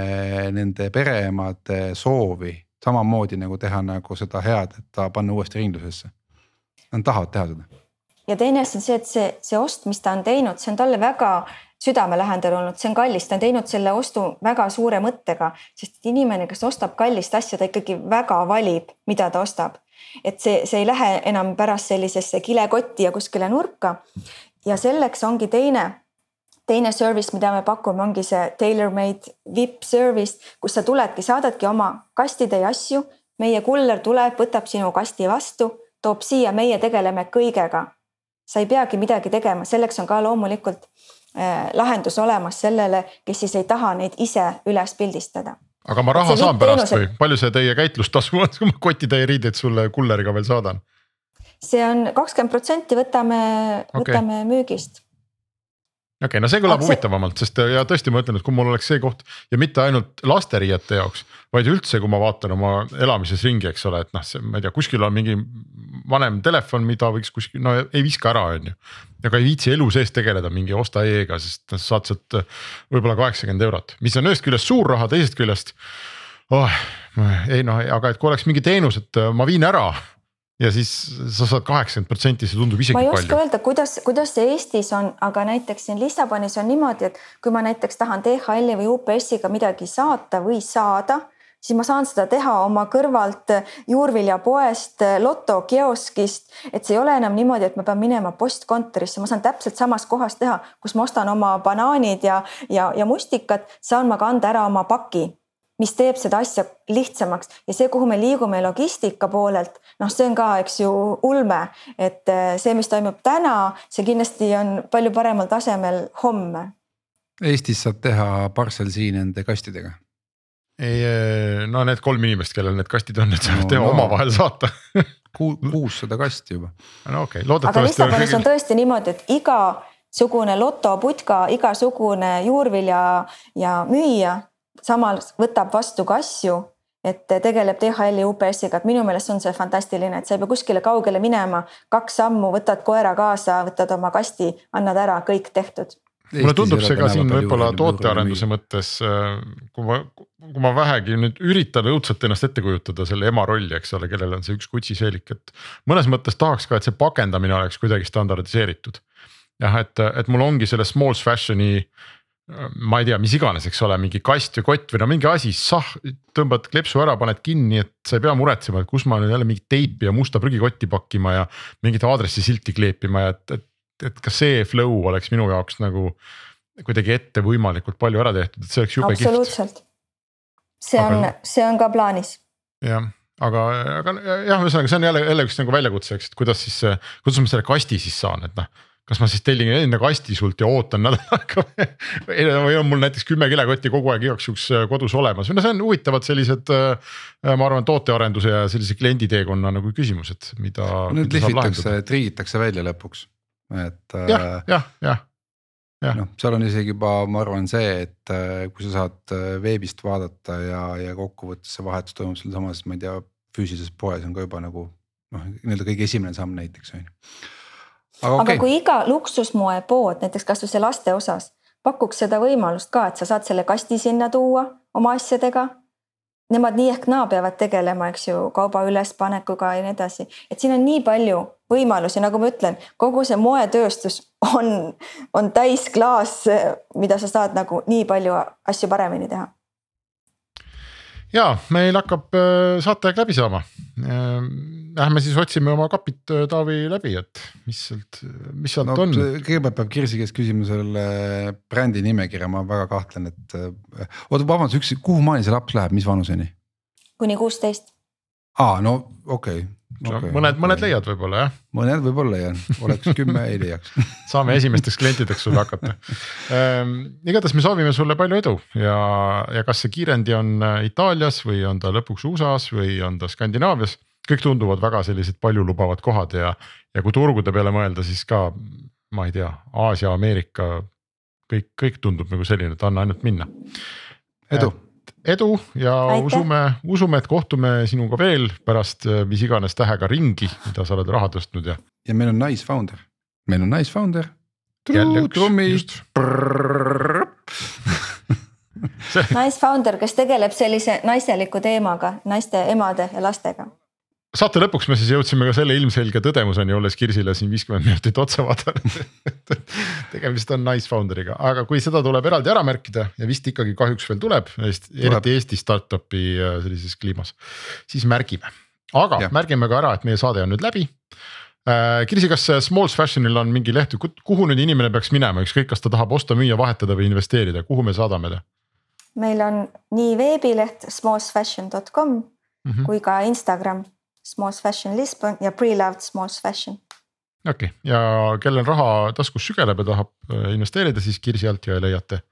nende pereemade soovi samamoodi nagu teha nagu seda head, et ta panna uuesti ringlusesse. Nad tahavad teha seda. ja teine asi on see, et see, see ost, mis ta on teinud, see on talle väga südamelähedane olnud, see on kallis, ta on teinud selle ostu väga suure mõttega, sest inimene, kes ostab kallist asja, ta ikkagi väga valib, mida ta ostab. et see, see ei lähe enam pärast sellisesse kilekotti ja kuskile nurka. ja selleks ongi teine, teine service, mida me pakume, ongi see tailor-made VIP service, kus sa tuledki, saadadki oma kastitäie asju. meie kuller tuleb, võtab sinu kasti vastu, toob siia, meie tegeleme kõigega. sa ei peagi midagi tegema, selleks on ka loomulikult lahendus olemas sellele, kes siis ei taha neid ise üles pildistada. aga ma raha saan pärast või palju see teie käitlustasu on, [laughs] kui ma kotitäie riideid sulle kulleriga veel saadan? see on kakskümmend protsenti, võtame okay., võtame müügist okei okay,, no see kõlab see... huvitavamalt, sest ja tõesti, ma ütlen, et kui mul oleks see koht ja mitte ainult lasteriiete jaoks, vaid üldse, kui ma vaatan oma elamises ringi, eks ole, et noh, see, ma ei tea, kuskil on mingi vanem telefon, mida võiks kuskil, no ei viska ära, on ju. aga ei viitsi elu sees tegeleda mingi osta e-ga, sest noh, saad sealt võib-olla kaheksakümmend eurot, mis on ühest küljest suur raha, teisest küljest. Oh, ei noh, aga et kui oleks mingi teenus, et ma viin ära ja siis sa saad kaheksakümmend protsenti, see tundub isegi palju. ma ei oska öelda, kuidas, kuidas see Eestis on, aga näiteks siin Lissabonis on niimoodi, et kui ma näiteks tahan DHL-i või UPS-iga midagi saata või saada, siis ma saan seda teha oma kõrvalt juurviljapoest, loto kioskist. et see ei ole enam niimoodi, et ma pean minema postkontorisse, ma saan täpselt samas kohas teha, kus ma ostan oma banaanid ja, ja, ja mustikad, saan ma kanda ära oma paki mis teeb seda asja lihtsamaks ja see, kuhu me liigume logistika poolelt, noh, see on ka, eks ju, ulme, et äh, see, mis toimub täna, see kindlasti on palju paremal tasemel homme. Eestis saab teha parcel siin nende kastidega. ei, äh, no need kolm inimest, kellel need kastid on, need saavad no, teha no. omavahel saata [laughs] kuussada kasti juba. no okei okay., loodetavasti. aga Lissabonis on tõesti niimoodi, et igasugune lotoputka, igasugune juurvilja ja müüja samas võtab vastu ka asju, et tegeleb DHL-i UPS-iga, et minu meelest on see fantastiline, et sa ei pea kuskile kaugele minema, kaks sammu, võtad koera kaasa, võtad oma kasti, annad ära, kõik tehtud. Mulle tundub see ka siin võib-olla tootearenduse mõttes, äh, kui ma, kui ma vähegi nüüd üritan õudselt ennast ette kujutada selle ema rolli, eks ole, kellel on see üks Gucci seelik, et mõnes mõttes tahaks ka, et see pakendamine oleks kuidagi standardiseeritud. jah, et, et mul ongi selle small fashion'i ma ei tea, mis iganes, eks ole, mingi kast või kott või no mingi asi, sah, tõmbad kleepsu ära, paned kinni, et sa ei pea muretsema, et kus ma nüüd jälle mingit teipi ja musta prügikotti pakkima ja mingit aadressisilti kleepima ja et, et, et ka see flow oleks minu jaoks nagu kuidagi ette võimalikult palju ära tehtud, et see oleks jube kihvt. absoluutselt, see on aga..., see on ka plaanis. jah, aga, aga jah, ühesõnaga, see on jälle jälle üks nagu väljakutse, eks, et kuidas siis, kuidas ma selle kasti siis saan, et noh kas ma siis tellin enne kasti sult ja ootan nädal [laughs] aega või on mul näiteks kümme kilekotti kogu aeg igaks juhuks äh, kodus olemas või no see on huvitavad sellised. Äh, ma arvan, tootearenduse ja sellise klienditeekonna nagu küsimused, mida. Need lihvitakse, triigitakse välja lõpuks, et. jah, jah, jah noh, seal on isegi juba, ma arvan, see, et äh, kui sa saad äh, veebist vaadata ja, ja kokkuvõttes see vahetus toimub sealsamas, ma ei tea, füüsilises poes on ka juba nagu noh, nii-öelda kõige esimene samm näiteks on ju. Aga okay. kui iga luksusmoepood näiteks kasvõi see laste osas pakuks seda võimalust ka, et sa saad selle kasti sinna tuua oma asjadega. Nemad nii ehk naa peavad tegelema, eks ju, kauba ülespanekuga ja nii edasi, et siin on nii palju võimalusi, nagu ma ütlen, kogu see moetööstus on, on täis klaas, mida sa saad nagu nii palju asju paremini teha ja meil hakkab äh, saateaeg läbi saama. Äh, lähme siis otsime oma kapid, äh, Taavi läbi, et mis sealt, mis sealt no, on. kõigepealt peab Kirsi käest küsima selle brändi nimekirja, ma väga kahtlen, et oota, vabandust, üks, kuhu maani see laps läheb, mis vanuseni? kuni kuusteist. aa, no okei okay okay, mõned, mõned leiad võib-olla jah. mõned võib-olla jah, oleks kümme ei leiaks [laughs] saame esimesteks klientideks sulle hakata ehm,. igatahes me soovime sulle palju edu ja, ja kas see kiirendi on äh, Itaalias või on ta lõpuks USA-s või on ta Skandinaavias. kõik tunduvad väga sellised paljulubavad kohad ja, ja kui turgude peale mõelda, siis ka ma ei tea, Aasia, Ameerika. kõik, kõik tundub nagu selline, et anna ainult minna. edu edu ja Aitäh. usume, usume, et kohtume sinuga veel pärast äh, mis iganes tähega ringi, mida sa oled raha tõstnud ja. ja meil on nice founder, meil on nice founder. Nice founder, kes tegeleb sellise naiseliku teemaga, naiste, emade ja lastega saate lõpuks me siis jõudsime ka selle ilmselge tõdemuseni, olles Kirsile siin viiskümmend minutit otsa vaadanud tegemist on nice founder'iga, aga kui seda tuleb eraldi ära märkida ja vist ikkagi kahjuks veel tuleb, eriti Eesti startup'i äh, sellises kliimas, siis märgime. aga ja. märgime ka ära, et meie saade on nüüd läbi. Äh, Kirsi, kas Smalls Fashionil on mingi leht, kuhu nüüd inimene peaks minema, ükskõik, kas ta tahab osta, müüa, vahetada või investeerida, kuhu me saadame ta? meil on nii veebileht smallsfashion.com mm -hmm. kui ka Instagram Smalls Fashion Lisbon ja Pre-Loved Smalls Fashion. okei okay., ja kellel raha taskus sügeleb ja tahab äh, investeerida, siis Kirsi alt ja leiate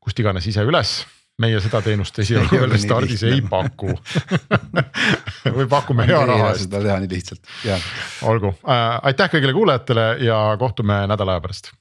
kust iganes ise üles meie seda teenust esialgu [laughs] veel Stardis ei paku [laughs] või pakume hea raha eest. seda teha nii lihtsalt, jah. olgu äh,, aitäh kõigile kuulajatele ja kohtume nädala aja pärast